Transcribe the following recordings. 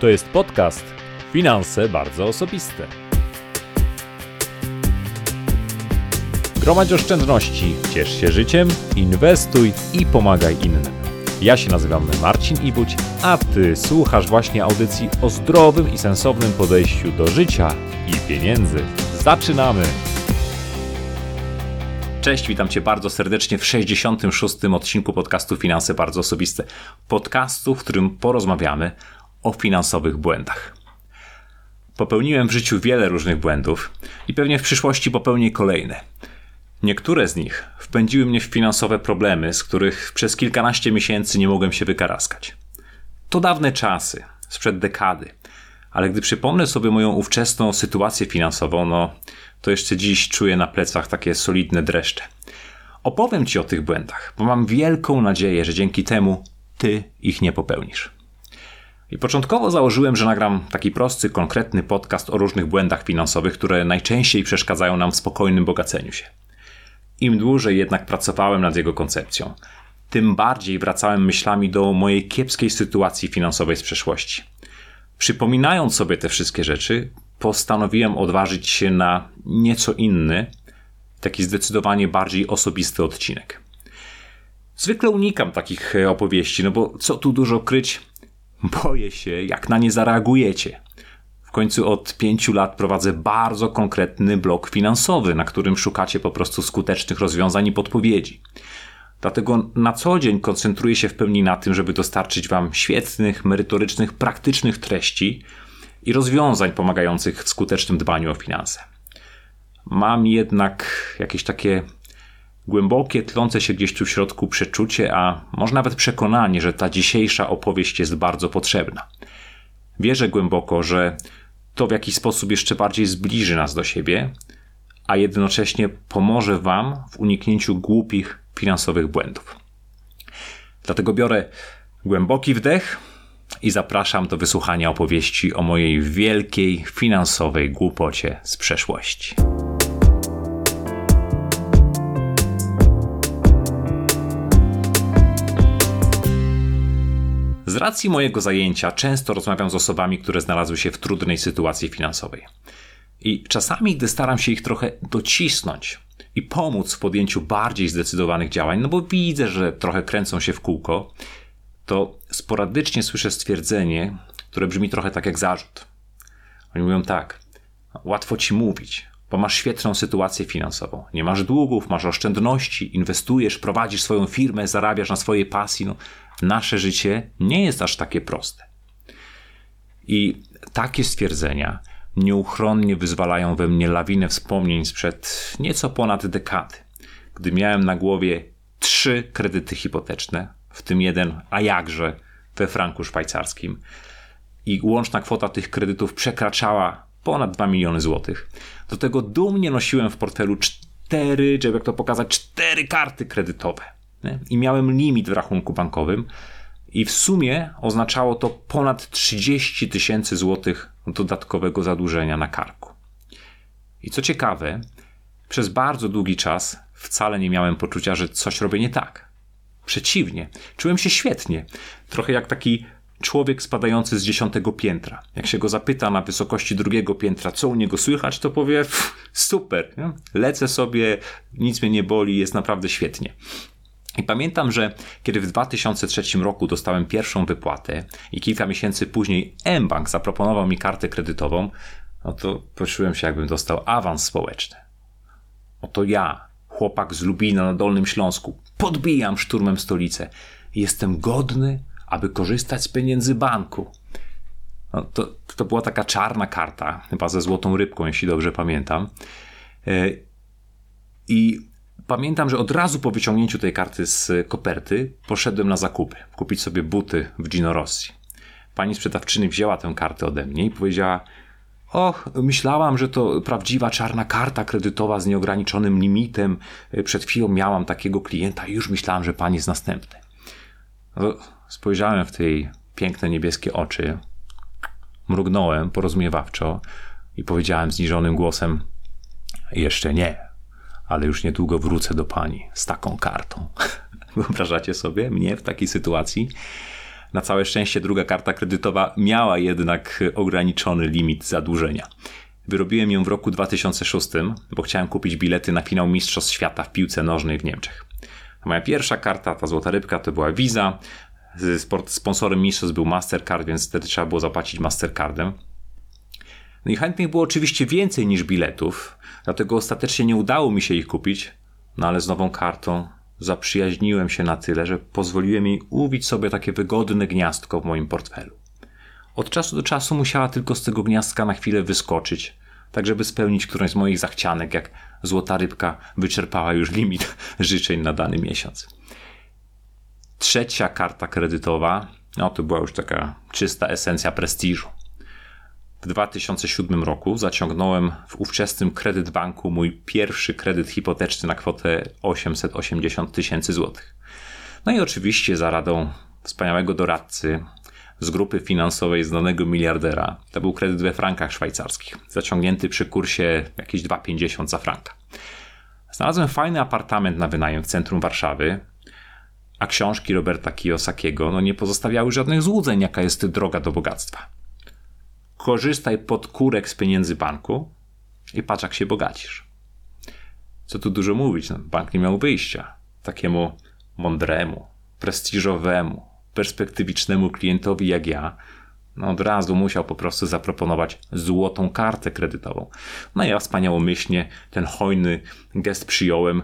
To jest podcast Finanse bardzo osobiste. Gromadź oszczędności, ciesz się życiem, inwestuj i pomagaj innym. Ja się nazywam Marcin Ibuć, a Ty słuchasz właśnie audycji o zdrowym i sensownym podejściu do życia i pieniędzy. Zaczynamy! Cześć, witam Cię bardzo serdecznie w 66. odcinku podcastu Finanse Bardzo Osobiste. Podcastu, w którym porozmawiamy o finansowych błędach. Popełniłem w życiu wiele różnych błędów i pewnie w przyszłości popełnię kolejne. Niektóre z nich wpędziły mnie w finansowe problemy, z których przez kilkanaście miesięcy nie mogłem się wykaraskać. To dawne czasy, sprzed dekady, ale gdy przypomnę sobie moją ówczesną sytuację finansową, no to jeszcze dziś czuję na plecach takie solidne dreszcze. Opowiem Ci o tych błędach, bo mam wielką nadzieję, że dzięki temu Ty ich nie popełnisz. I początkowo założyłem, że nagram taki prosty, konkretny podcast o różnych błędach finansowych, które najczęściej przeszkadzają nam w spokojnym bogaceniu się. Im dłużej jednak pracowałem nad jego koncepcją, tym bardziej wracałem myślami do mojej kiepskiej sytuacji finansowej z przeszłości. Przypominając sobie te wszystkie rzeczy, postanowiłem odważyć się na nieco inny, taki zdecydowanie bardziej osobisty odcinek. Zwykle unikam takich opowieści, no bo co tu dużo kryć, boję się, jak na nie zareagujecie. W końcu od pięciu lat prowadzę bardzo konkretny blok finansowy, na którym szukacie po prostu skutecznych rozwiązań i podpowiedzi. Dlatego na co dzień koncentruję się w pełni na tym, żeby dostarczyć Wam świetnych, merytorycznych, praktycznych treści i rozwiązań pomagających w skutecznym dbaniu o finanse. Mam jednak jakieś takie głębokie, tlące się gdzieś tu w środku przeczucie, a może nawet przekonanie, że ta dzisiejsza opowieść jest bardzo potrzebna. Wierzę głęboko, że to w jakiś sposób jeszcze bardziej zbliży nas do siebie, a jednocześnie pomoże Wam w uniknięciu głupich finansowych błędów. Dlatego biorę głęboki wdech i zapraszam do wysłuchania opowieści o mojej wielkiej finansowej głupocie z przeszłości. Racji mojego zajęcia często rozmawiam z osobami, które znalazły się w trudnej sytuacji finansowej. I czasami, gdy staram się ich trochę docisnąć i pomóc w podjęciu bardziej zdecydowanych działań, no bo widzę, że trochę kręcą się w kółko, to sporadycznie słyszę stwierdzenie, które brzmi trochę tak jak zarzut. Oni mówią tak: łatwo ci mówić, bo masz świetną sytuację finansową. Nie masz długów, masz oszczędności, inwestujesz, prowadzisz swoją firmę, zarabiasz na swojej pasji. No, nasze życie nie jest aż takie proste. I takie stwierdzenia nieuchronnie wyzwalają we mnie lawinę wspomnień sprzed nieco ponad dekady, gdy miałem na głowie trzy kredyty hipoteczne, w tym jeden, a jakże, we franku szwajcarskim. I łączna kwota tych kredytów przekraczała ponad 2 miliony złotych. Do tego dumnie nosiłem w portfelu cztery, żeby jak to pokazać, cztery karty kredytowe. Nie? I miałem limit w rachunku bankowym. I w sumie oznaczało to ponad 30 tysięcy złotych dodatkowego zadłużenia na karku. I co ciekawe, przez bardzo długi czas wcale nie miałem poczucia, że coś robię nie tak. Przeciwnie, czułem się świetnie. Trochę jak taki człowiek spadający z dziesiątego piętra. Jak się go zapyta na wysokości drugiego piętra, co u niego słychać, to powie super, nie? lecę sobie, nic mnie nie boli, jest naprawdę świetnie. I pamiętam, że kiedy w 2003 roku dostałem pierwszą wypłatę i kilka miesięcy później mBank zaproponował mi kartę kredytową, no to poczułem się, jakbym dostał awans społeczny. Oto ja, chłopak z Lubina na Dolnym Śląsku, podbijam szturmem stolicę. Jestem godny, aby korzystać z pieniędzy banku. No, to, to była taka czarna karta, chyba ze złotą rybką, jeśli dobrze pamiętam. E, I pamiętam, że od razu po wyciągnięciu tej karty z koperty poszedłem na zakupy, kupić sobie buty w Gino Rossi. Pani sprzedawczyni wzięła tę kartę ode mnie i powiedziała: Och, myślałam, że to prawdziwa czarna karta kredytowa z nieograniczonym limitem. Przed chwilą miałam takiego klienta i już myślałam, że pani jest następny. No, spojrzałem w tej piękne niebieskie oczy, mrugnąłem porozumiewawczo i powiedziałem zniżonym głosem: Jeszcze nie, ale już niedługo wrócę do pani z taką kartą. Wyobrażacie sobie mnie w takiej sytuacji? Na całe szczęście druga karta kredytowa miała jednak ograniczony limit zadłużenia. Wyrobiłem ją w roku 2006, bo chciałem kupić bilety na finał Mistrzostw Świata w piłce nożnej w Niemczech. Moja pierwsza karta, ta złota rybka, to była Visa. Sponsorem mistrzostw był Mastercard, więc wtedy trzeba było zapłacić Mastercardem. No i chętnych było oczywiście więcej niż biletów, dlatego ostatecznie nie udało mi się ich kupić, no ale z nową kartą zaprzyjaźniłem się na tyle, że pozwoliłem jej uwić sobie takie wygodne gniazdko w moim portfelu. Od czasu do czasu musiała tylko z tego gniazdka na chwilę wyskoczyć, tak żeby spełnić którąś z moich zachcianek, jak złota rybka wyczerpała już limit życzeń na dany miesiąc. Trzecia karta kredytowa, no to była już taka czysta esencja prestiżu. W 2007 roku zaciągnąłem w ówczesnym kredyt banku mój pierwszy kredyt hipoteczny na kwotę 880 tysięcy złotych. No i oczywiście za radą wspaniałego doradcy z grupy finansowej znanego miliardera. To był kredyt we frankach szwajcarskich, zaciągnięty przy kursie jakieś 2,50 za franka. Znalazłem fajny apartament na wynajem w centrum Warszawy, a książki Roberta Kiyosakiego no nie pozostawiały żadnych złudzeń, jaka jest droga do bogactwa. Korzystaj pod kurek z pieniędzy banku i patrz, jak się bogacisz. Co tu dużo mówić, no, bank nie miał wyjścia. Takiemu mądremu, prestiżowemu, perspektywicznemu klientowi jak ja, no od razu musiał po prostu zaproponować złotą kartę kredytową. No ja wspaniałomyślnie ten hojny gest przyjąłem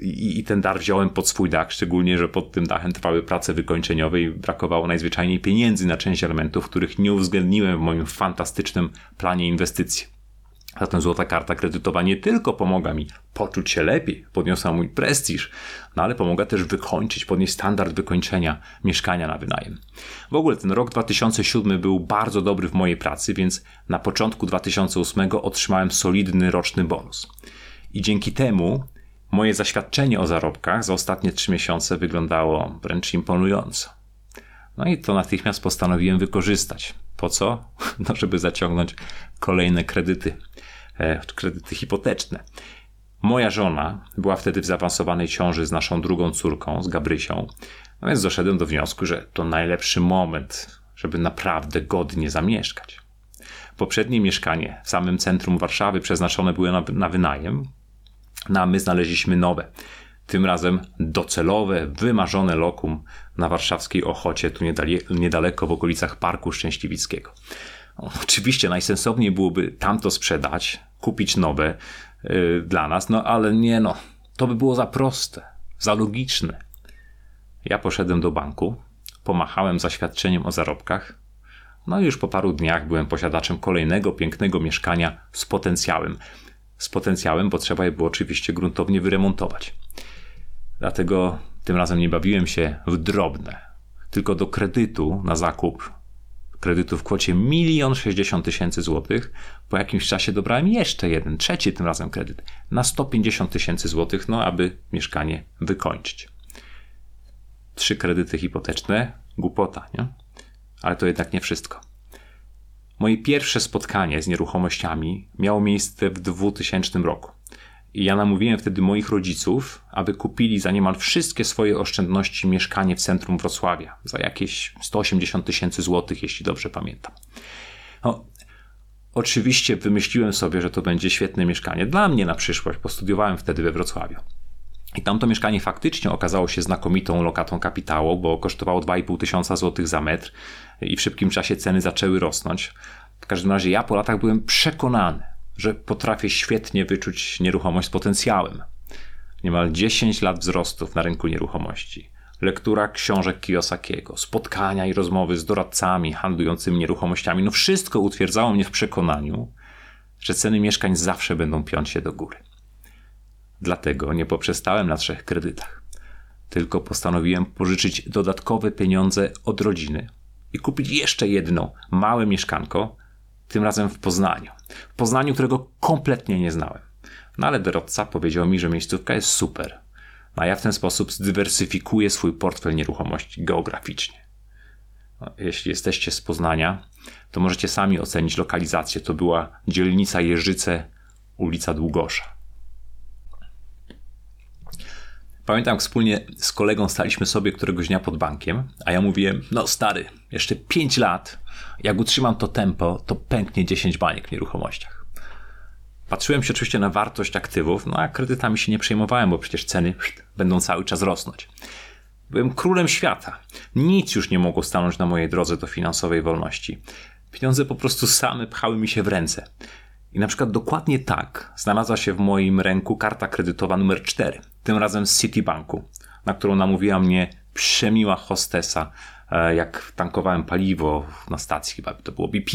i, i ten dar wziąłem pod swój dach, szczególnie, że pod tym dachem trwały prace wykończeniowe i brakowało najzwyczajniej pieniędzy na część elementów, których nie uwzględniłem w moim fantastycznym planie inwestycji. Zatem złota karta kredytowa nie tylko pomaga mi poczuć się lepiej, podniosła mój prestiż, no ale pomaga też wykończyć, podnieść standard wykończenia mieszkania na wynajem. W ogóle ten rok 2007 był bardzo dobry w mojej pracy, więc na początku 2008 otrzymałem solidny roczny bonus. I dzięki temu moje zaświadczenie o zarobkach za ostatnie 3 miesiące wyglądało wręcz imponująco. No i to natychmiast postanowiłem wykorzystać. Po co? No, żeby zaciągnąć kolejne kredyty E, kredyty hipoteczne. Moja żona była wtedy w zaawansowanej ciąży z naszą drugą córką, z Gabrysią, no więc doszedłem do wniosku, że to najlepszy moment, żeby naprawdę godnie zamieszkać. Poprzednie mieszkanie w samym centrum Warszawy przeznaczone było na, na wynajem, no a my znaleźliśmy nowe. Tym razem docelowe, wymarzone lokum na warszawskiej Ochocie, tu niedaleko w okolicach Parku Szczęśliwickiego. Oczywiście najsensowniej byłoby tamto sprzedać, kupić nowe yy, dla nas, no ale nie no, to by było za proste, za logiczne. Ja poszedłem do banku, pomachałem zaświadczeniem o zarobkach, no i już po paru dniach byłem posiadaczem kolejnego pięknego mieszkania z potencjałem. Z potencjałem, bo trzeba je było oczywiście gruntownie wyremontować. Dlatego tym razem nie bawiłem się w drobne, tylko do kredytu na zakup kredytu w kwocie 1 60 tysięcy złotych. Po jakimś czasie dobrałem jeszcze jeden, trzeci tym razem kredyt na 150 tysięcy złotych, no aby mieszkanie wykończyć. Trzy kredyty hipoteczne, głupota, nie? Ale to jednak nie wszystko. Moje pierwsze spotkanie z nieruchomościami miało miejsce w 2000 roku. I ja namówiłem wtedy moich rodziców, aby kupili za niemal wszystkie swoje oszczędności mieszkanie w centrum Wrocławia za jakieś 180 tysięcy złotych, jeśli dobrze pamiętam. No, oczywiście wymyśliłem sobie, że to będzie świetne mieszkanie dla mnie na przyszłość. Postudiowałem wtedy we Wrocławiu. I tamto mieszkanie faktycznie okazało się znakomitą lokatą kapitału, bo kosztowało 2,5 tysiąca złotych za metr i w szybkim czasie ceny zaczęły rosnąć. W każdym razie ja po latach byłem przekonany, że potrafię świetnie wyczuć nieruchomość z potencjałem. Niemal 10 lat wzrostów na rynku nieruchomości. Lektura książek Kiyosakiego, spotkania i rozmowy z doradcami handlującymi nieruchomościami, no wszystko utwierdzało mnie w przekonaniu, że ceny mieszkań zawsze będą piąć się do góry. Dlatego nie poprzestałem na trzech kredytach, tylko postanowiłem pożyczyć dodatkowe pieniądze od rodziny i kupić jeszcze jedno małe mieszkanko, tym razem w Poznaniu. W Poznaniu, którego kompletnie nie znałem. No ale doradca powiedział mi, że miejscówka jest super. No, a ja w ten sposób zdywersyfikuję swój portfel nieruchomości geograficznie. No, jeśli jesteście z Poznania, to możecie sami ocenić lokalizację. To była dzielnica Jeżyce, ulica Długosza. Pamiętam, wspólnie z kolegą staliśmy sobie któregoś dnia pod bankiem, a ja mówiłem, no stary, jeszcze 5 lat, jak utrzymam to tempo, to pęknie 10 baniek w nieruchomościach. Patrzyłem się oczywiście na wartość aktywów, no a kredytami się nie przejmowałem, bo przecież ceny będą cały czas rosnąć. Byłem królem świata. Nic już nie mogło stanąć na mojej drodze do finansowej wolności. Pieniądze po prostu same pchały mi się w ręce. I na przykład dokładnie tak znalazła się w moim ręku karta kredytowa numer 4, tym razem z Citibanku, na którą namówiła mnie przemiła hostesa, e, jak tankowałem paliwo na stacji, chyba to było BP.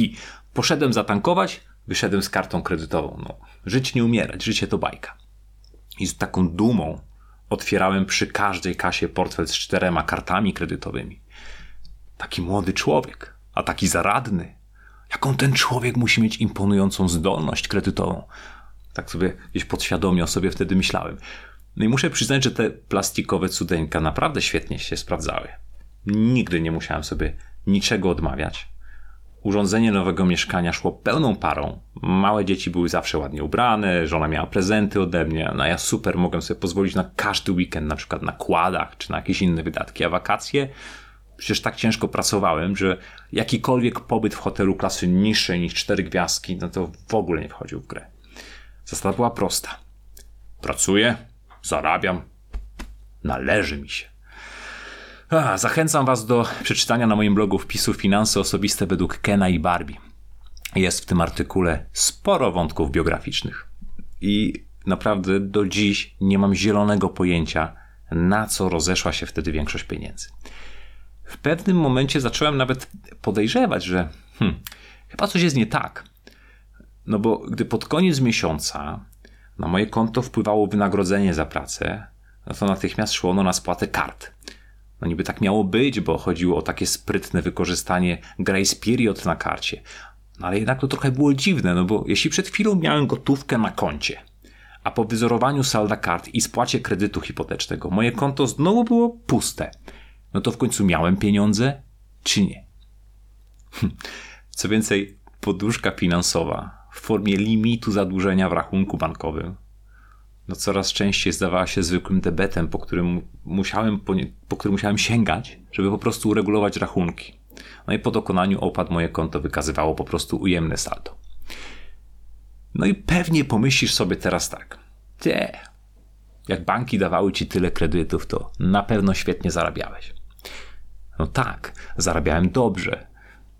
Poszedłem zatankować, wyszedłem z kartą kredytową. No, żyć nie umierać, życie to bajka. I z taką dumą otwierałem przy każdej kasie portfel z czterema kartami kredytowymi. Taki młody człowiek, a taki zaradny. Jaką ten człowiek musi mieć imponującą zdolność kredytową? Tak sobie gdzieś podświadomie o sobie wtedy myślałem. No i muszę przyznać, że te plastikowe cudeńka naprawdę świetnie się sprawdzały. Nigdy nie musiałem sobie niczego odmawiać. Urządzenie nowego mieszkania szło pełną parą. Małe dzieci były zawsze ładnie ubrane, żona miała prezenty ode mnie, no ja super mogłem sobie pozwolić na każdy weekend, na przykład na kładach czy na jakieś inne wydatki, a wakacje przecież tak ciężko pracowałem, że jakikolwiek pobyt w hotelu klasy niższej niż cztery gwiazdki, no to w ogóle nie wchodził w grę. Zasada była prosta. Pracuję, zarabiam, należy mi się. Zachęcam Was do przeczytania na moim blogu wpisu Finanse osobiste według Kena i Barbie. Jest w tym artykule sporo wątków biograficznych. I naprawdę do dziś nie mam zielonego pojęcia, na co rozeszła się wtedy większość pieniędzy. W pewnym momencie zacząłem nawet podejrzewać, że hmm, chyba coś jest nie tak. No bo gdy pod koniec miesiąca na moje konto wpływało wynagrodzenie za pracę, no to natychmiast szło ono na spłatę kart. No niby tak miało być, bo chodziło o takie sprytne wykorzystanie grace period na karcie. No ale jednak to trochę było dziwne, no bo jeśli przed chwilą miałem gotówkę na koncie, a po wyzorowaniu salda kart i spłacie kredytu hipotecznego moje konto znowu było puste, no to w końcu miałem pieniądze, czy nie? Co więcej, poduszka finansowa w formie limitu zadłużenia w rachunku bankowym no coraz częściej zdawała się zwykłym debetem, po którym musiałem, po, po którym musiałem sięgać, żeby po prostu uregulować rachunki. No i po dokonaniu opłat moje konto wykazywało po prostu ujemne saldo. No i pewnie pomyślisz sobie teraz tak. Te, jak banki dawały ci tyle kredytów, to na pewno świetnie zarabiałeś. No tak, zarabiałem dobrze,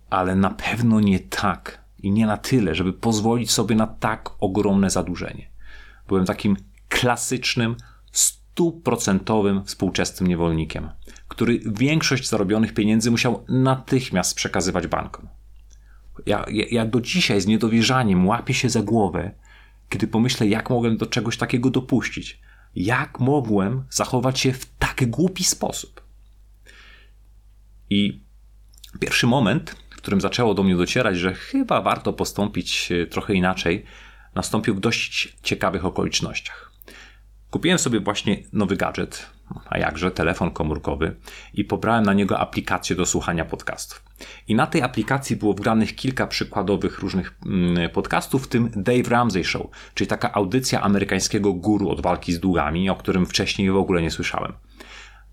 ale na pewno nie tak i nie na tyle, żeby pozwolić sobie na tak ogromne zadłużenie. Byłem takim klasycznym, stuprocentowym współczesnym niewolnikiem, który większość zarobionych pieniędzy musiał natychmiast przekazywać bankom. Ja, ja, ja do dzisiaj z niedowierzaniem łapię się za głowę, kiedy pomyślę, jak mogłem do czegoś takiego dopuścić. Jak mogłem zachować się w tak głupi sposób? I pierwszy moment, którym zaczęło do mnie docierać, że chyba warto postąpić e, trochę inaczej, nastąpił w dość ciekawych okolicznościach. Kupiłem sobie właśnie nowy gadżet, a jakże telefon komórkowy i pobrałem na niego aplikację do słuchania podcastów. I na tej aplikacji było wgranych kilka przykładowych różnych mm, podcastów, w tym Dave Ramsey Show, czyli taka audycja amerykańskiego guru od walki z długami, o którym wcześniej w ogóle nie słyszałem.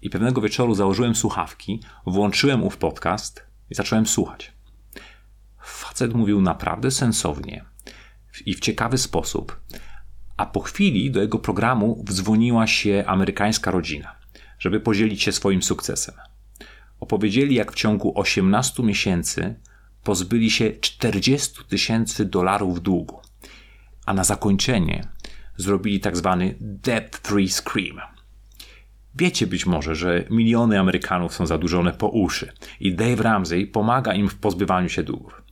I pewnego wieczoru założyłem słuchawki, włączyłem ów podcast i zacząłem słuchać. Facet mówił naprawdę sensownie i w ciekawy sposób, a po chwili do jego programu wdzwoniła się amerykańska rodzina, żeby podzielić się swoim sukcesem. Opowiedzieli, jak w ciągu 18 miesięcy pozbyli się 40 tysięcy dolarów długu, a na zakończenie zrobili tak zwany debt-free scream. Wiecie być może, że miliony Amerykanów są zadłużone po uszy i Dave Ramsey pomaga im w pozbywaniu się długów.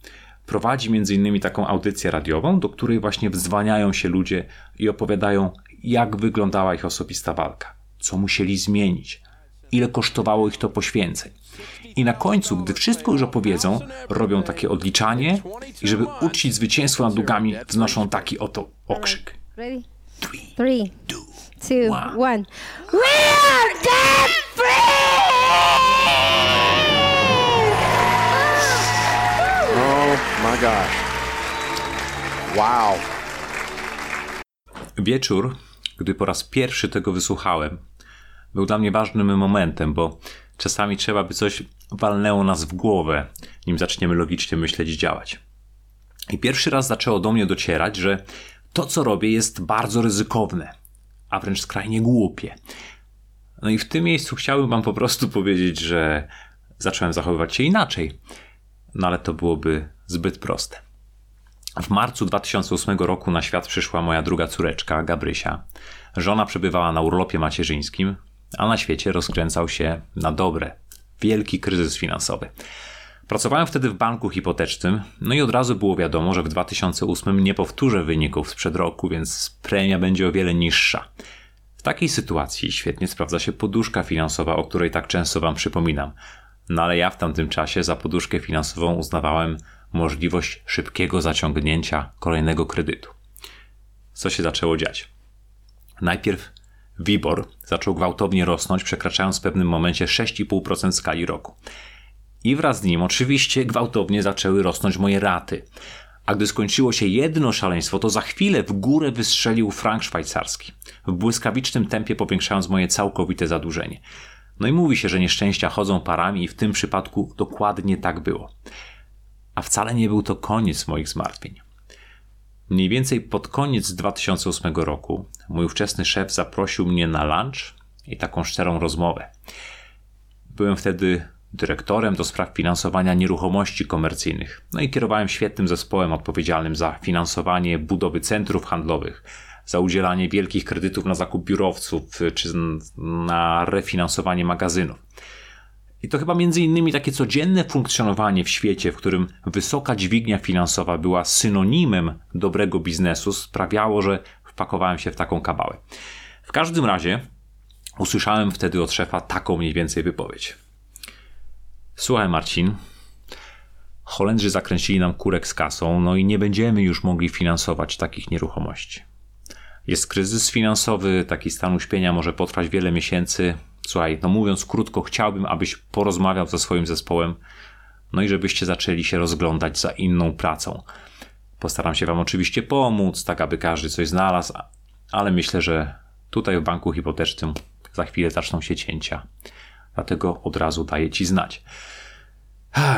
Prowadzi m.in. taką audycję radiową, do której właśnie wdzwaniają się ludzie i opowiadają, jak wyglądała ich osobista walka, co musieli zmienić, ile kosztowało ich to poświęceń. I na końcu, gdy wszystko już opowiedzą, robią takie odliczanie i żeby uczcić zwycięstwo nad długami, wznoszą taki oto okrzyk. Three, two, one. We are debt free! My gosh. Wow. Wieczór, gdy po raz pierwszy tego wysłuchałem, był dla mnie ważnym momentem, bo czasami trzeba by coś walnęło nas w głowę, nim zaczniemy logicznie myśleć i działać. I pierwszy raz zaczęło do mnie docierać, że to, co robię, jest bardzo ryzykowne, a wręcz skrajnie głupie. No i w tym miejscu chciałbym Wam po prostu powiedzieć, że zacząłem zachowywać się inaczej. No ale to byłoby zbyt proste. W marcu 2008 roku na świat przyszła moja druga córeczka, Gabrysia. Żona przebywała na urlopie macierzyńskim, a na świecie rozkręcał się na dobre wielki kryzys finansowy. Pracowałem wtedy w banku hipotecznym, no i od razu było wiadomo, że w 2008 nie powtórzę wyników sprzed roku, więc premia będzie o wiele niższa. W takiej sytuacji świetnie sprawdza się poduszka finansowa, o której tak często Wam przypominam. No ale ja w tamtym czasie za poduszkę finansową uznawałem możliwość szybkiego zaciągnięcia kolejnego kredytu. Co się zaczęło dziać? Najpierw WIBOR zaczął gwałtownie rosnąć, przekraczając w pewnym momencie 6,5% skali roku. I wraz z nim oczywiście gwałtownie zaczęły rosnąć moje raty. A gdy skończyło się jedno szaleństwo, to za chwilę w górę wystrzelił frank szwajcarski, w błyskawicznym tempie powiększając moje całkowite zadłużenie. No i mówi się, że nieszczęścia chodzą parami i w tym przypadku dokładnie tak było. A wcale nie był to koniec moich zmartwień. Mniej więcej pod koniec 2008 roku mój ówczesny szef zaprosił mnie na lunch i taką szczerą rozmowę. Byłem wtedy dyrektorem do spraw finansowania nieruchomości komercyjnych. No i kierowałem świetnym zespołem odpowiedzialnym za finansowanie budowy centrów handlowych, za udzielanie wielkich kredytów na zakup biurowców czy na refinansowanie magazynów. I to chyba między innymi takie codzienne funkcjonowanie w świecie, w którym wysoka dźwignia finansowa była synonimem dobrego biznesu, sprawiało, że wpakowałem się w taką kabałę. W każdym razie usłyszałem wtedy od szefa taką mniej więcej wypowiedź. Słuchaj, Marcin. Holendrzy zakręcili nam kurek z kasą, no i nie będziemy już mogli finansować takich nieruchomości. Jest kryzys finansowy, taki stan uśpienia może potrwać wiele miesięcy. Słuchaj, no mówiąc krótko, chciałbym, abyś porozmawiał ze swoim zespołem, no i żebyście zaczęli się rozglądać za inną pracą. Postaram się Wam oczywiście pomóc, tak aby każdy coś znalazł, ale myślę, że tutaj w banku hipotecznym za chwilę zaczną się cięcia. Dlatego od razu daję Ci znać.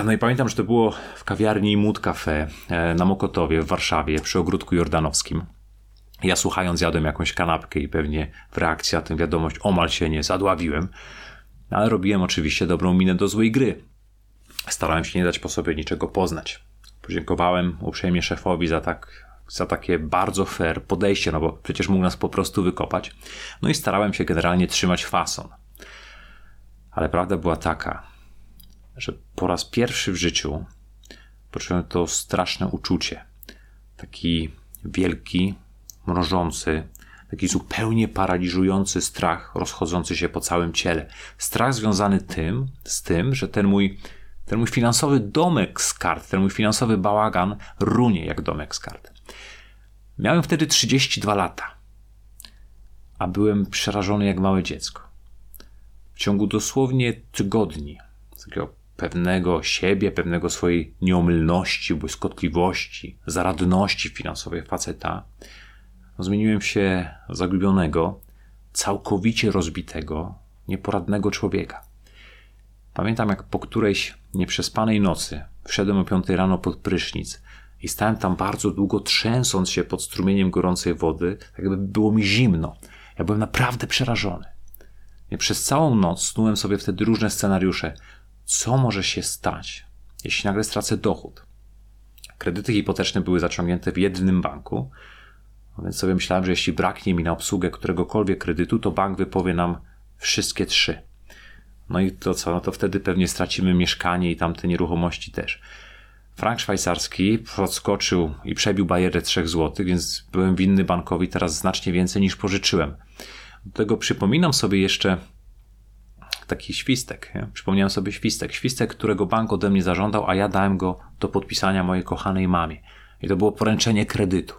No i pamiętam, że to było w kawiarni Mood Cafe e, na Mokotowie w Warszawie przy ogródku jordanowskim. Ja słuchając jadłem jakąś kanapkę i pewnie w reakcji na tę wiadomość omal się nie zadławiłem, ale robiłem oczywiście dobrą minę do złej gry. Starałem się nie dać po sobie niczego poznać. Podziękowałem uprzejmie szefowi za tak za takie bardzo fair podejście, no bo przecież mógł nas po prostu wykopać. No i starałem się generalnie trzymać fason. Ale prawda była taka, że po raz pierwszy w życiu poczułem to straszne uczucie. Taki wielki, mrożący, taki zupełnie paraliżujący strach rozchodzący się po całym ciele. Strach związany tym, z tym, że ten mój, ten mój finansowy domek z kart, ten mój finansowy bałagan runie jak domek z kart. Miałem wtedy 32 lata, a byłem przerażony jak małe dziecko w ciągu dosłownie tygodni, takiego pewnego siebie, pewnego swojej nieomylności, błyskotliwości, zaradności finansowej faceta, zmieniłem się zagubionego, całkowicie rozbitego, nieporadnego człowieka. Pamiętam, jak po którejś nieprzespanej nocy wszedłem o piątej rano pod prysznic i stałem tam bardzo długo, trzęsąc się pod strumieniem gorącej wody, tak jakby było mi zimno. Ja byłem naprawdę przerażony. Przez całą noc snułem sobie wtedy różne scenariusze. Co może się stać, jeśli nagle stracę dochód? Kredyty hipoteczne były zaciągnięte w jednym banku, więc sobie myślałem, że jeśli braknie mi na obsługę któregokolwiek kredytu, to bank wypowie nam wszystkie trzy. No i to co? No to wtedy pewnie stracimy mieszkanie i tamte nieruchomości też. Frank szwajcarski podskoczył i przebił barierę 3 zł, więc byłem winny bankowi teraz znacznie więcej niż pożyczyłem. Do tego przypominam sobie jeszcze taki świstek. Nie? Przypomniałem sobie świstek. Świstek, którego bank ode mnie zażądał, a ja dałem go do podpisania mojej kochanej mamie. I to było poręczenie kredytu.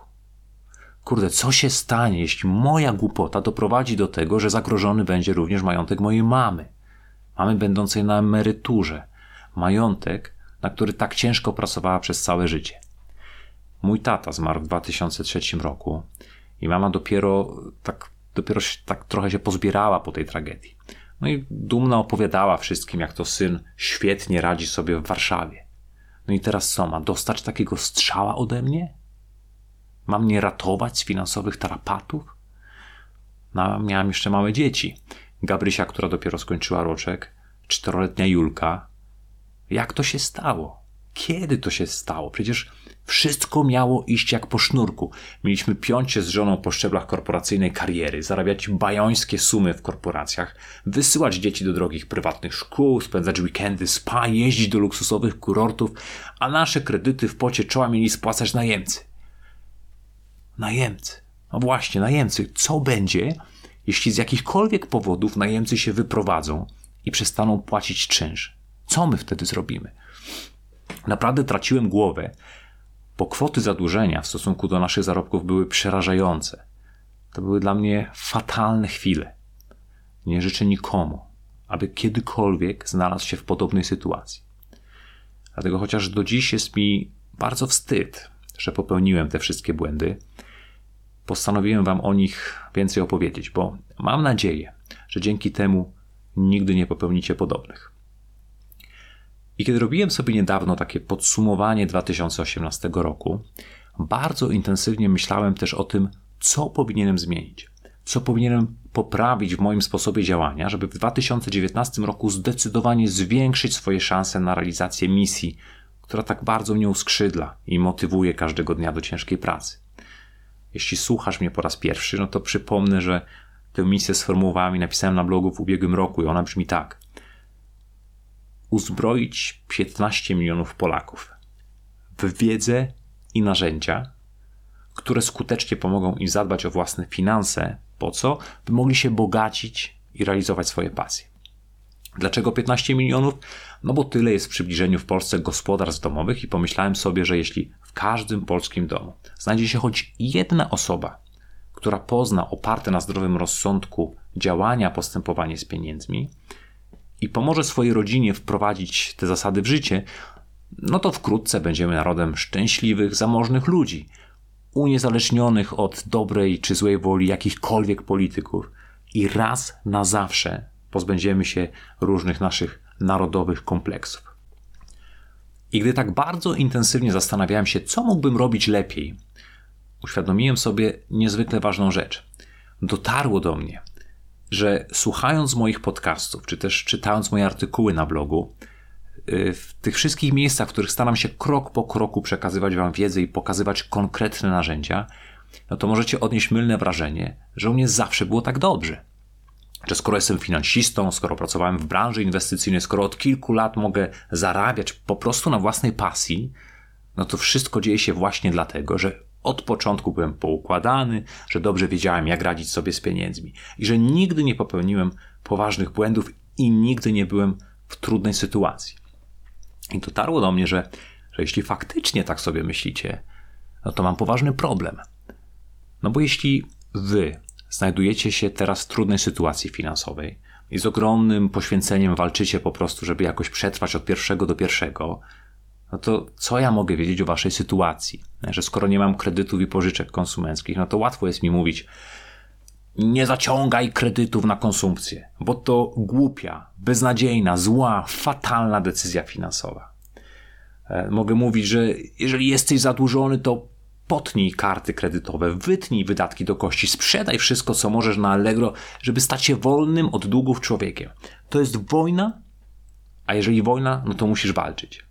Kurde, co się stanie, jeśli moja głupota doprowadzi do tego, że zagrożony będzie również majątek mojej mamy? Mamy będącej na emeryturze. Majątek, na który tak ciężko pracowała przez całe życie. Mój tata zmarł w 2003 roku i mama dopiero tak dopiero tak trochę się pozbierała po tej tragedii. No i dumna opowiadała wszystkim, jak to syn świetnie radzi sobie w Warszawie. No i teraz co, ma dostać takiego strzała ode mnie? Ma mnie ratować z finansowych tarapatów? No, miałem jeszcze małe dzieci. Gabrysia, która dopiero skończyła roczek, czteroletnia Julka. Jak to się stało? Kiedy to się stało? Przecież wszystko miało iść jak po sznurku. Mieliśmy piąć się z żoną po szczeblach korporacyjnej kariery, zarabiać bajońskie sumy w korporacjach, wysyłać dzieci do drogich prywatnych szkół, spędzać weekendy spa, jeździć do luksusowych kurortów, a nasze kredyty w pocie czoła mieli spłacać najemcy. Najemcy. No właśnie, najemcy. Co będzie, jeśli z jakichkolwiek powodów najemcy się wyprowadzą i przestaną płacić czynsz? Co my wtedy zrobimy? Naprawdę traciłem głowę, bo kwoty zadłużenia w stosunku do naszych zarobków były przerażające. To były dla mnie fatalne chwile. Nie życzę nikomu, aby kiedykolwiek znalazł się w podobnej sytuacji. Dlatego chociaż do dziś jest mi bardzo wstyd, że popełniłem te wszystkie błędy, postanowiłem Wam o nich więcej opowiedzieć, bo mam nadzieję, że dzięki temu nigdy nie popełnicie podobnych. I kiedy robiłem sobie niedawno takie podsumowanie 2018 roku, bardzo intensywnie myślałem też o tym, co powinienem zmienić, co powinienem poprawić w moim sposobie działania, żeby w 2019 roku zdecydowanie zwiększyć swoje szanse na realizację misji, która tak bardzo mnie uskrzydla i motywuje każdego dnia do ciężkiej pracy. Jeśli słuchasz mnie po raz pierwszy, no to przypomnę, że tę misję sformułowałem i napisałem na blogu w ubiegłym roku i ona brzmi tak – uzbroić 15 milionów Polaków w wiedzę i narzędzia, które skutecznie pomogą im zadbać o własne finanse. Po co? By mogli się bogacić i realizować swoje pasje. Dlaczego 15 milionów? No bo tyle jest w przybliżeniu w Polsce gospodarstw domowych i pomyślałem sobie, że jeśli w każdym polskim domu znajdzie się choć jedna osoba, która pozna oparte na zdrowym rozsądku działania, postępowanie z pieniędzmi, i pomoże swojej rodzinie wprowadzić te zasady w życie, no to wkrótce będziemy narodem szczęśliwych, zamożnych ludzi, uniezależnionych od dobrej czy złej woli jakichkolwiek polityków. I raz na zawsze pozbędziemy się różnych naszych narodowych kompleksów. I gdy tak bardzo intensywnie zastanawiałem się, co mógłbym robić lepiej, uświadomiłem sobie niezwykle ważną rzecz. Dotarło do mnie, że słuchając moich podcastów, czy też czytając moje artykuły na blogu, y, w tych wszystkich miejscach, w których staram się krok po kroku przekazywać Wam wiedzę i pokazywać konkretne narzędzia, no to możecie odnieść mylne wrażenie, że u mnie zawsze było tak dobrze. Że skoro jestem finansistą, skoro pracowałem w branży inwestycyjnej, skoro od kilku lat mogę zarabiać po prostu na własnej pasji, no to wszystko dzieje się właśnie dlatego, że od początku byłem poukładany, że dobrze wiedziałem, jak radzić sobie z pieniędzmi i że nigdy nie popełniłem poważnych błędów i nigdy nie byłem w trudnej sytuacji. I dotarło do mnie, że, że jeśli faktycznie tak sobie myślicie, no to mam poważny problem. No bo jeśli wy znajdujecie się teraz w trudnej sytuacji finansowej i z ogromnym poświęceniem walczycie po prostu, żeby jakoś przetrwać od pierwszego do pierwszego, no to co ja mogę wiedzieć o waszej sytuacji? Że skoro nie mam kredytów i pożyczek konsumenckich, no to łatwo jest mi mówić, nie zaciągaj kredytów na konsumpcję, bo to głupia, beznadziejna, zła, fatalna decyzja finansowa. E, mogę mówić, że jeżeli jesteś zadłużony, to potnij karty kredytowe, wytnij wydatki do kości, sprzedaj wszystko, co możesz na Allegro, żeby stać się wolnym od długów człowiekiem. To jest wojna, a jeżeli wojna, no to musisz walczyć.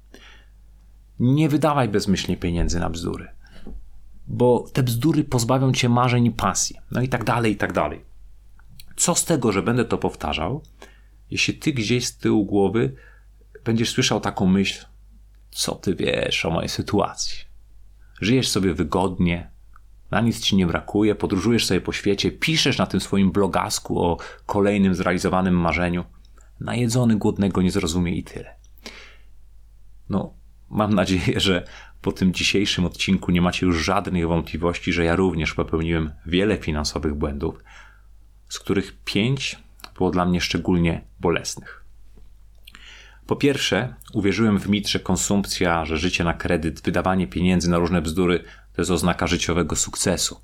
Nie wydawaj bezmyślnie pieniędzy na bzdury, bo te bzdury pozbawią cię marzeń i pasji. No i tak dalej, i tak dalej. Co z tego, że będę to powtarzał, jeśli ty gdzieś z tyłu głowy będziesz słyszał taką myśl, co ty wiesz o mojej sytuacji? Żyjesz sobie wygodnie, na nic ci nie brakuje, podróżujesz sobie po świecie, piszesz na tym swoim blogasku o kolejnym zrealizowanym marzeniu. Najedzony głodnego nie zrozumie i tyle. No, Mam nadzieję, że po tym dzisiejszym odcinku nie macie już żadnych wątpliwości, że ja również popełniłem wiele finansowych błędów, z których pięć było dla mnie szczególnie bolesnych. Po pierwsze, uwierzyłem w mit, że konsumpcja, że życie na kredyt, wydawanie pieniędzy na różne bzdury to jest oznaka życiowego sukcesu.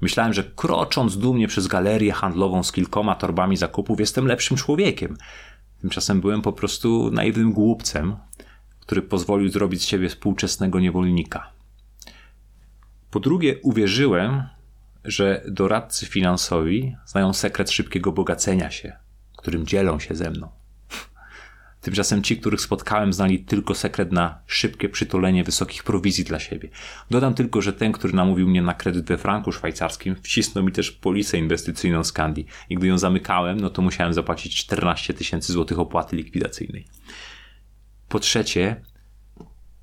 Myślałem, że krocząc dumnie przez galerię handlową z kilkoma torbami zakupów jestem lepszym człowiekiem. Tymczasem byłem po prostu naiwnym głupcem, który pozwolił zrobić z siebie współczesnego niewolnika. Po drugie, uwierzyłem, że doradcy finansowi znają sekret szybkiego bogacenia się, którym dzielą się ze mną. Tymczasem ci, których spotkałem, znali tylko sekret na szybkie przytulenie wysokich prowizji dla siebie. Dodam tylko, że ten, który namówił mnie na kredyt we franku szwajcarskim, wcisnął mi też polisę inwestycyjną z Candy. I gdy ją zamykałem, no to musiałem zapłacić 14 tysięcy złotych opłaty likwidacyjnej. Po trzecie,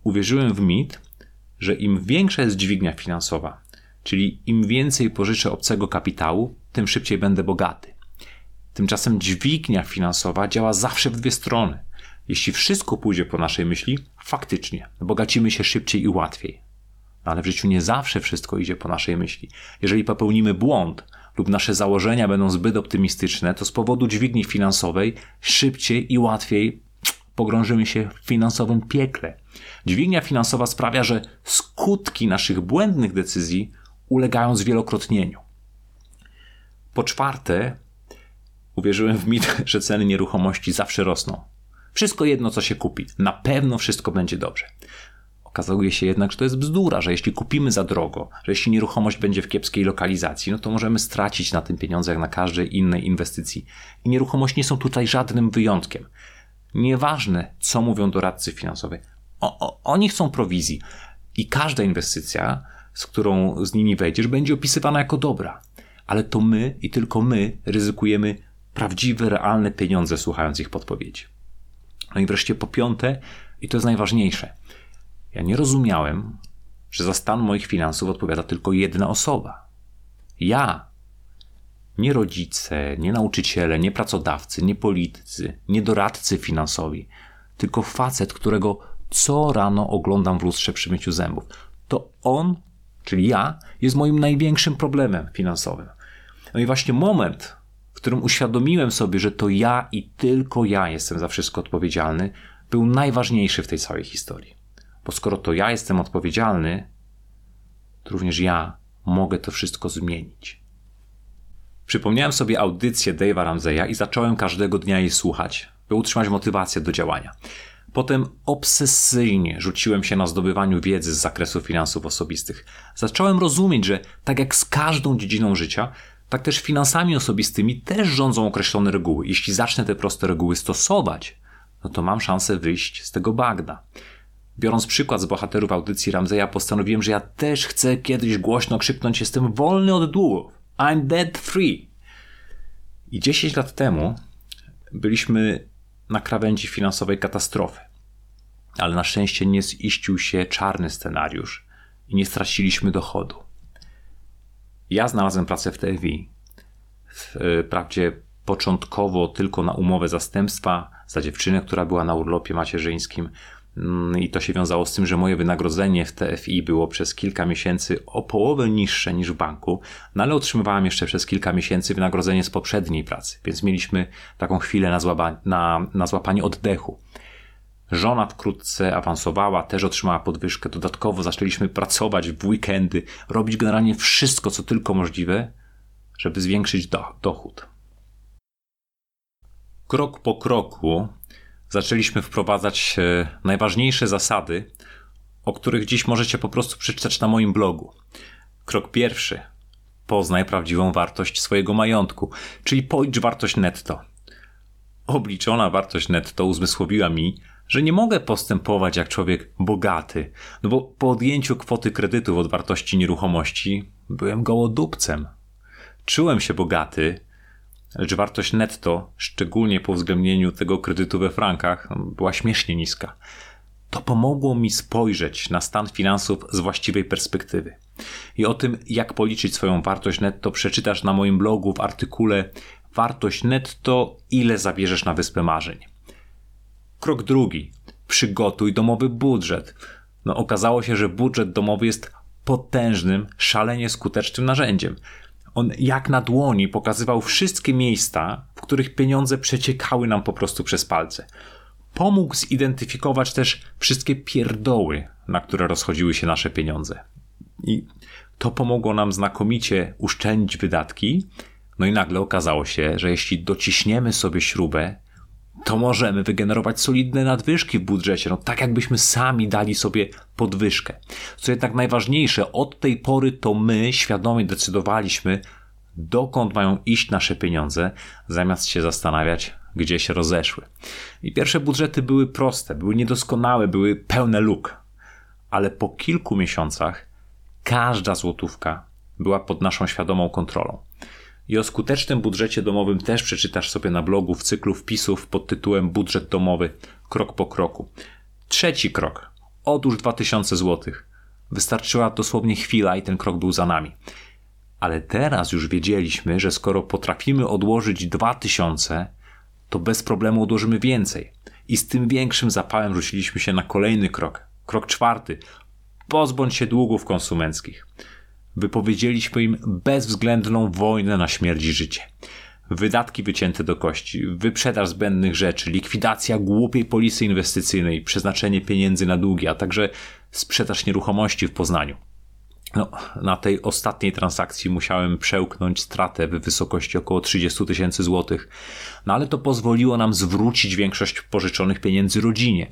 uwierzyłem w mit, że im większa jest dźwignia finansowa, czyli im więcej pożyczę obcego kapitału, tym szybciej będę bogaty. Tymczasem dźwignia finansowa działa zawsze w dwie strony. Jeśli wszystko pójdzie po naszej myśli, faktycznie bogacimy się szybciej i łatwiej. No ale w życiu nie zawsze wszystko idzie po naszej myśli. Jeżeli popełnimy błąd lub nasze założenia będą zbyt optymistyczne, to z powodu dźwigni finansowej szybciej i łatwiej pogrążymy się w finansowym piekle. Dźwignia finansowa sprawia, że skutki naszych błędnych decyzji ulegają zwielokrotnieniu. Po czwarte, uwierzyłem w mit, że ceny nieruchomości zawsze rosną. Wszystko jedno, co się kupi. Na pewno wszystko będzie dobrze. Okazuje się jednak, że to jest bzdura, że jeśli kupimy za drogo, że jeśli nieruchomość będzie w kiepskiej lokalizacji, no to możemy stracić na tym pieniądze jak na każdej innej inwestycji. I nieruchomości nie są tutaj żadnym wyjątkiem. Nieważne, co mówią doradcy finansowi. O, o, oni chcą prowizji. I każda inwestycja, z którą z nimi wejdziesz, będzie opisywana jako dobra. Ale to my i tylko my ryzykujemy prawdziwe, realne pieniądze, słuchając ich podpowiedzi. No i wreszcie po piąte, i to jest najważniejsze, ja nie rozumiałem, że za stan moich finansów odpowiada tylko jedna osoba. Ja. Nie rodzice, nie nauczyciele, nie pracodawcy, nie politycy, nie doradcy finansowi, tylko facet, którego co rano oglądam w lustrze przy myciu zębów. To on, czyli ja, jest moim największym problemem finansowym. No i właśnie moment, którym uświadomiłem sobie, że to ja i tylko ja jestem za wszystko odpowiedzialny, był najważniejszy w tej całej historii. Bo skoro to ja jestem odpowiedzialny, to również ja mogę to wszystko zmienić. Przypomniałem sobie audycję Dave'a Ramseya i zacząłem każdego dnia jej słuchać, by utrzymać motywację do działania. Potem obsesyjnie rzuciłem się na zdobywaniu wiedzy z zakresu finansów osobistych. Zacząłem rozumieć, że tak jak z każdą dziedziną życia, tak też finansami osobistymi też rządzą określone reguły. Jeśli zacznę te proste reguły stosować, no to mam szansę wyjść z tego bagna. Biorąc przykład z bohaterów audycji Ramzeja, postanowiłem, że ja też chcę kiedyś głośno krzyknąć: Jestem wolny od długów. I'm dead free. I 10 lat temu byliśmy na krawędzi finansowej katastrofy. Ale na szczęście nie ziścił się czarny scenariusz i nie straciliśmy dochodu. Ja znalazłem pracę w TFI. Wprawdzie początkowo tylko na umowę zastępstwa za dziewczynę, która była na urlopie macierzyńskim. Mm, I to się wiązało z tym, że moje wynagrodzenie w TFI było przez kilka miesięcy o połowę niższe niż w banku, no ale otrzymywałem jeszcze przez kilka miesięcy wynagrodzenie z poprzedniej pracy, więc mieliśmy taką chwilę na, złapa, na, na złapanie oddechu. Żona wkrótce awansowała, też otrzymała podwyżkę. Dodatkowo zaczęliśmy pracować w weekendy, robić generalnie wszystko, co tylko możliwe, żeby zwiększyć do, dochód. Krok po kroku zaczęliśmy wprowadzać e, najważniejsze zasady, o których dziś możecie po prostu przeczytać na moim blogu. Krok pierwszy. Poznaj prawdziwą wartość swojego majątku, czyli policz wartość netto. Obliczona wartość netto uzmysłowiła mi, że nie mogę postępować jak człowiek bogaty, no bo po odjęciu kwoty kredytów od wartości nieruchomości byłem gołodupcem. Czułem się bogaty, lecz wartość netto, szczególnie po uwzględnieniu tego kredytu we frankach, była śmiesznie niska. To pomogło mi spojrzeć na stan finansów z właściwej perspektywy. I o tym, jak policzyć swoją wartość netto, przeczytasz na moim blogu w artykule Wartość netto, ile zabierzesz na wyspę marzeń. Krok drugi. Przygotuj domowy budżet. No, okazało się, że budżet domowy jest potężnym, szalenie skutecznym narzędziem. On jak na dłoni pokazywał wszystkie miejsca, w których pieniądze przeciekały nam po prostu przez palce. Pomógł zidentyfikować też wszystkie pierdoły, na które rozchodziły się nasze pieniądze. I To pomogło nam znakomicie uszczelnić wydatki. No i nagle okazało się, że jeśli dociśniemy sobie śrubę, to możemy wygenerować solidne nadwyżki w budżecie, no tak jakbyśmy sami dali sobie podwyżkę. Co jednak najważniejsze, od tej pory to my świadomie decydowaliśmy, dokąd mają iść nasze pieniądze, zamiast się zastanawiać, gdzie się rozeszły. I pierwsze budżety były proste, były niedoskonałe, były pełne luk, ale po kilku miesiącach każda złotówka była pod naszą świadomą kontrolą. I o skutecznym budżecie domowym też przeczytasz sobie na blogu w cyklu wpisów pod tytułem Budżet domowy krok po kroku. Trzeci krok. Odłóż 2000 zł. Wystarczyła dosłownie chwila i ten krok był za nami. Ale teraz już wiedzieliśmy, że skoro potrafimy odłożyć 2000, to bez problemu odłożymy więcej. I z tym większym zapałem rzuciliśmy się na kolejny krok. Krok czwarty. Pozbądź się długów konsumenckich. Wypowiedzieliśmy im bezwzględną wojnę na śmierć i życie. Wydatki wycięte do kości, wyprzedaż zbędnych rzeczy, likwidacja głupiej polisy inwestycyjnej, przeznaczenie pieniędzy na długi, a także sprzedaż nieruchomości w Poznaniu. No, na tej ostatniej transakcji musiałem przełknąć stratę w wysokości około 30 tysięcy złotych, no ale to pozwoliło nam zwrócić większość pożyczonych pieniędzy rodzinie.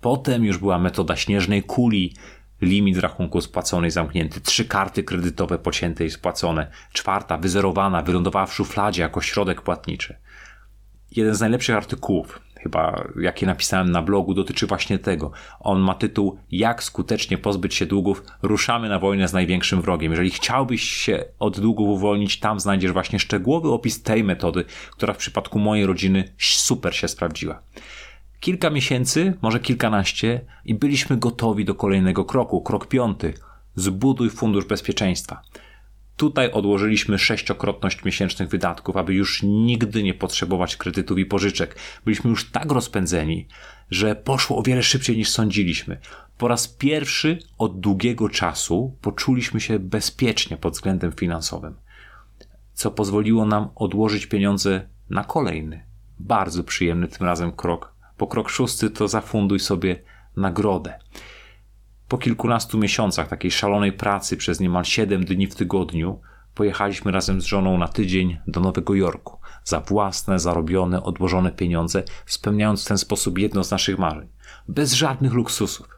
Potem już była metoda śnieżnej kuli, limit rachunku spłacony i zamknięty, trzy karty kredytowe pocięte i spłacone, czwarta wyzerowana wylądowała w szufladzie jako środek płatniczy. Jeden z najlepszych artykułów, chyba jakie napisałem na blogu, dotyczy właśnie tego. On ma tytuł Jak skutecznie pozbyć się długów? Ruszamy na wojnę z największym wrogiem. Jeżeli chciałbyś się od długów uwolnić, tam znajdziesz właśnie szczegółowy opis tej metody, która w przypadku mojej rodziny super się sprawdziła kilka miesięcy, może kilkanaście, i byliśmy gotowi do kolejnego kroku. Krok piąty: zbuduj fundusz bezpieczeństwa. Tutaj odłożyliśmy sześciokrotność miesięcznych wydatków, aby już nigdy nie potrzebować kredytów i pożyczek. Byliśmy już tak rozpędzeni, że poszło o wiele szybciej niż sądziliśmy. Po raz pierwszy od długiego czasu poczuliśmy się bezpiecznie pod względem finansowym, co pozwoliło nam odłożyć pieniądze na kolejny, bardzo przyjemny tym razem krok po krok szósty to zafunduj sobie nagrodę. Po kilkunastu miesiącach takiej szalonej pracy przez niemal 7 dni w tygodniu pojechaliśmy razem z żoną na tydzień do Nowego Jorku za własne, zarobione, odłożone pieniądze, spełniając w ten sposób jedno z naszych marzeń. Bez żadnych luksusów.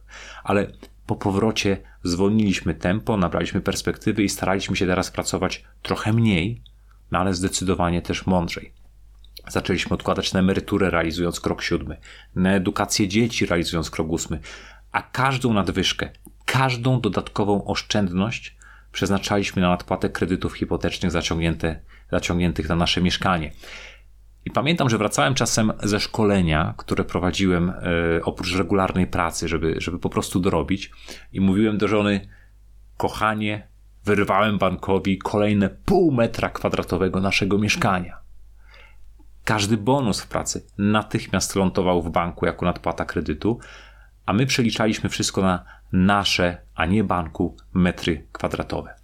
Ale po powrocie zwolniliśmy tempo, nabraliśmy perspektywy i staraliśmy się teraz pracować trochę mniej, no ale zdecydowanie też mądrzej. Zaczęliśmy odkładać na emeryturę, realizując krok siódmy, na edukację dzieci, realizując krok ósmy, a każdą nadwyżkę, każdą dodatkową oszczędność przeznaczaliśmy na nadpłatę kredytów hipotecznych zaciągnięte, zaciągniętych na nasze mieszkanie. I pamiętam, że wracałem czasem ze szkolenia, które prowadziłem e, oprócz regularnej pracy, żeby, żeby po prostu dorobić, i mówiłem do żony: Kochanie, wyrwałem bankowi kolejne pół metra kwadratowego naszego mieszkania. Każdy bonus w pracy natychmiast lądował w banku jako nadpłata kredytu, a my przeliczaliśmy wszystko na nasze, a nie banku, metry kwadratowe.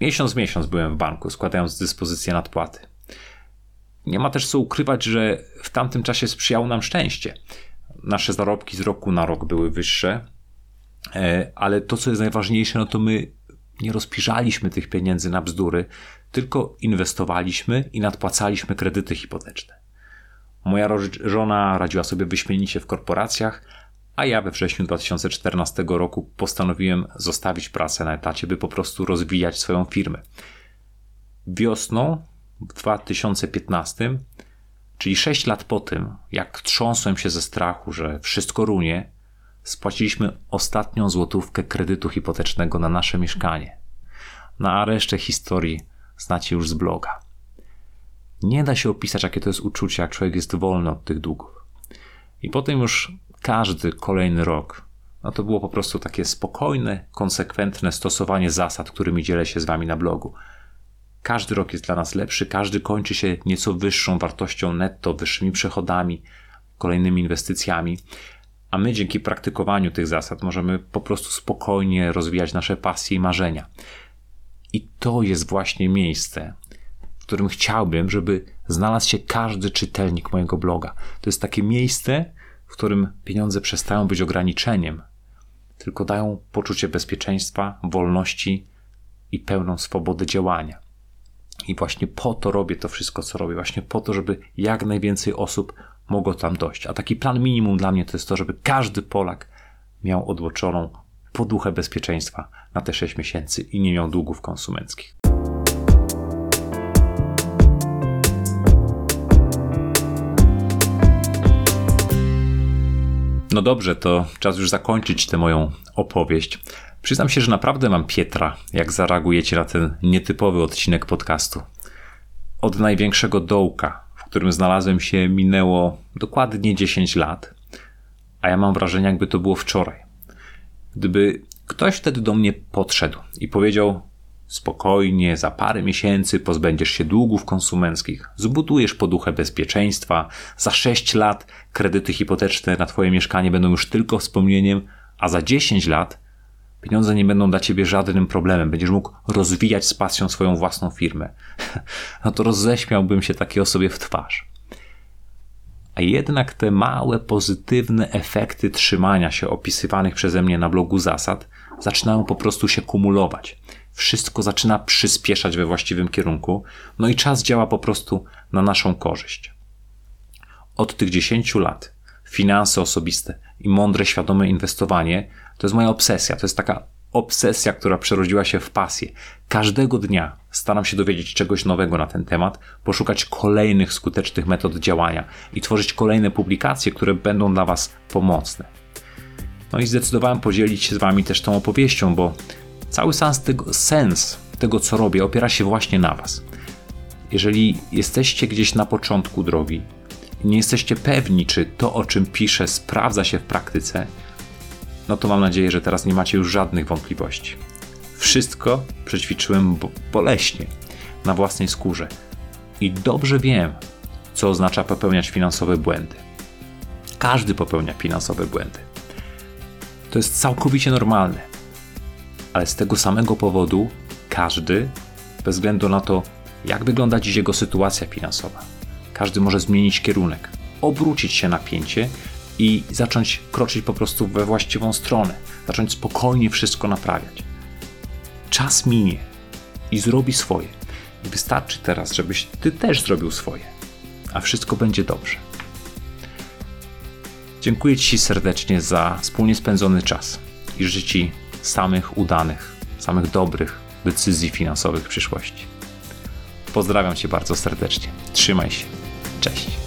Miesiąc miesiąc byłem w banku, składając dyspozycję nadpłaty. Nie ma też co ukrywać, że w tamtym czasie sprzyjało nam szczęście. Nasze zarobki z roku na rok były wyższe, e, ale to, co jest najważniejsze, no to my nie rozpiżaliśmy tych pieniędzy na bzdury, tylko inwestowaliśmy i nadpłacaliśmy kredyty hipoteczne. Moja żona radziła sobie wyśmienicie w korporacjach, a ja we wrześniu 2014 roku postanowiłem zostawić pracę na etacie, by po prostu rozwijać swoją firmę. Wiosną w 2015, czyli 6 lat po tym, jak trząsłem się ze strachu, że wszystko runie, spłaciliśmy ostatnią złotówkę kredytu hipotecznego na nasze mieszkanie. Na resztę historii znacie już z bloga. Nie da się opisać, jakie to jest uczucie, jak człowiek jest wolny od tych długów. I potem już każdy kolejny rok, no to było po prostu takie spokojne, konsekwentne stosowanie zasad, którymi dzielę się z wami na blogu. Każdy rok jest dla nas lepszy, każdy kończy się nieco wyższą wartością netto, wyższymi przychodami, kolejnymi inwestycjami, a my dzięki praktykowaniu tych zasad możemy po prostu spokojnie rozwijać nasze pasje i marzenia. I to jest właśnie miejsce, w którym chciałbym, żeby znalazł się każdy czytelnik mojego bloga. To jest takie miejsce, w którym pieniądze przestają być ograniczeniem, tylko dają poczucie bezpieczeństwa, wolności i pełną swobodę działania. I właśnie po to robię to wszystko, co robię, właśnie po to, żeby jak najwięcej osób mogło tam dojść. A taki plan minimum dla mnie to jest to, żeby każdy Polak miał odłoczoną poduchę bezpieczeństwa na te 6 miesięcy i nie miał długów konsumenckich. No dobrze, to czas już zakończyć tę moją opowieść. Przyznam się, że naprawdę mam Pietra, jak zareagujecie na ten nietypowy odcinek podcastu. Od największego dołka, w którym znalazłem się, minęło dokładnie 10 lat, a ja mam wrażenie, jakby to było wczoraj. Gdyby ktoś wtedy do mnie podszedł i powiedział: Spokojnie, za parę miesięcy pozbędziesz się długów konsumenckich, zbudujesz poduchę bezpieczeństwa, za 6 lat kredyty hipoteczne na Twoje mieszkanie będą już tylko wspomnieniem, a za 10 lat pieniądze nie będą dla Ciebie żadnym problemem, będziesz mógł rozwijać z pasją swoją własną firmę. No to roześmiałbym się takiej osobie w twarz. A jednak te małe, pozytywne efekty trzymania się opisywanych przeze mnie na blogu zasad zaczynają po prostu się kumulować. Wszystko zaczyna przyspieszać we właściwym kierunku, no i czas działa po prostu na naszą korzyść. Od tych 10 lat finanse osobiste i mądre, świadome inwestowanie to jest moja obsesja. To jest taka obsesja, która przerodziła się w pasję. Każdego dnia staram się dowiedzieć czegoś nowego na ten temat, poszukać kolejnych skutecznych metod działania i tworzyć kolejne publikacje, które będą dla Was pomocne. No i zdecydowałem podzielić się z Wami też tą opowieścią, bo cały sens tego, sens tego, co robię, opiera się właśnie na Was. Jeżeli jesteście gdzieś na początku drogi nie jesteście pewni, czy to, o czym piszę, sprawdza się w praktyce, no to mam nadzieję, że teraz nie macie już żadnych wątpliwości. Wszystko przećwiczyłem boleśnie, na własnej skórze i dobrze wiem, co oznacza popełniać finansowe błędy. Każdy popełnia finansowe błędy. To jest całkowicie normalne, ale z tego samego powodu każdy, bez względu na to, jak wygląda dziś jego sytuacja finansowa, każdy może zmienić kierunek, obrócić się napięcie i zacząć kroczyć po prostu we właściwą stronę, zacząć spokojnie wszystko naprawiać. Czas minie i zrobi swoje. I wystarczy teraz, żebyś ty też zrobił swoje, a wszystko będzie dobrze. Dziękuję Ci serdecznie za wspólnie spędzony czas i życzę Ci samych udanych, samych dobrych decyzji finansowych w przyszłości. Pozdrawiam Cię bardzo serdecznie. Trzymaj się. Cześć.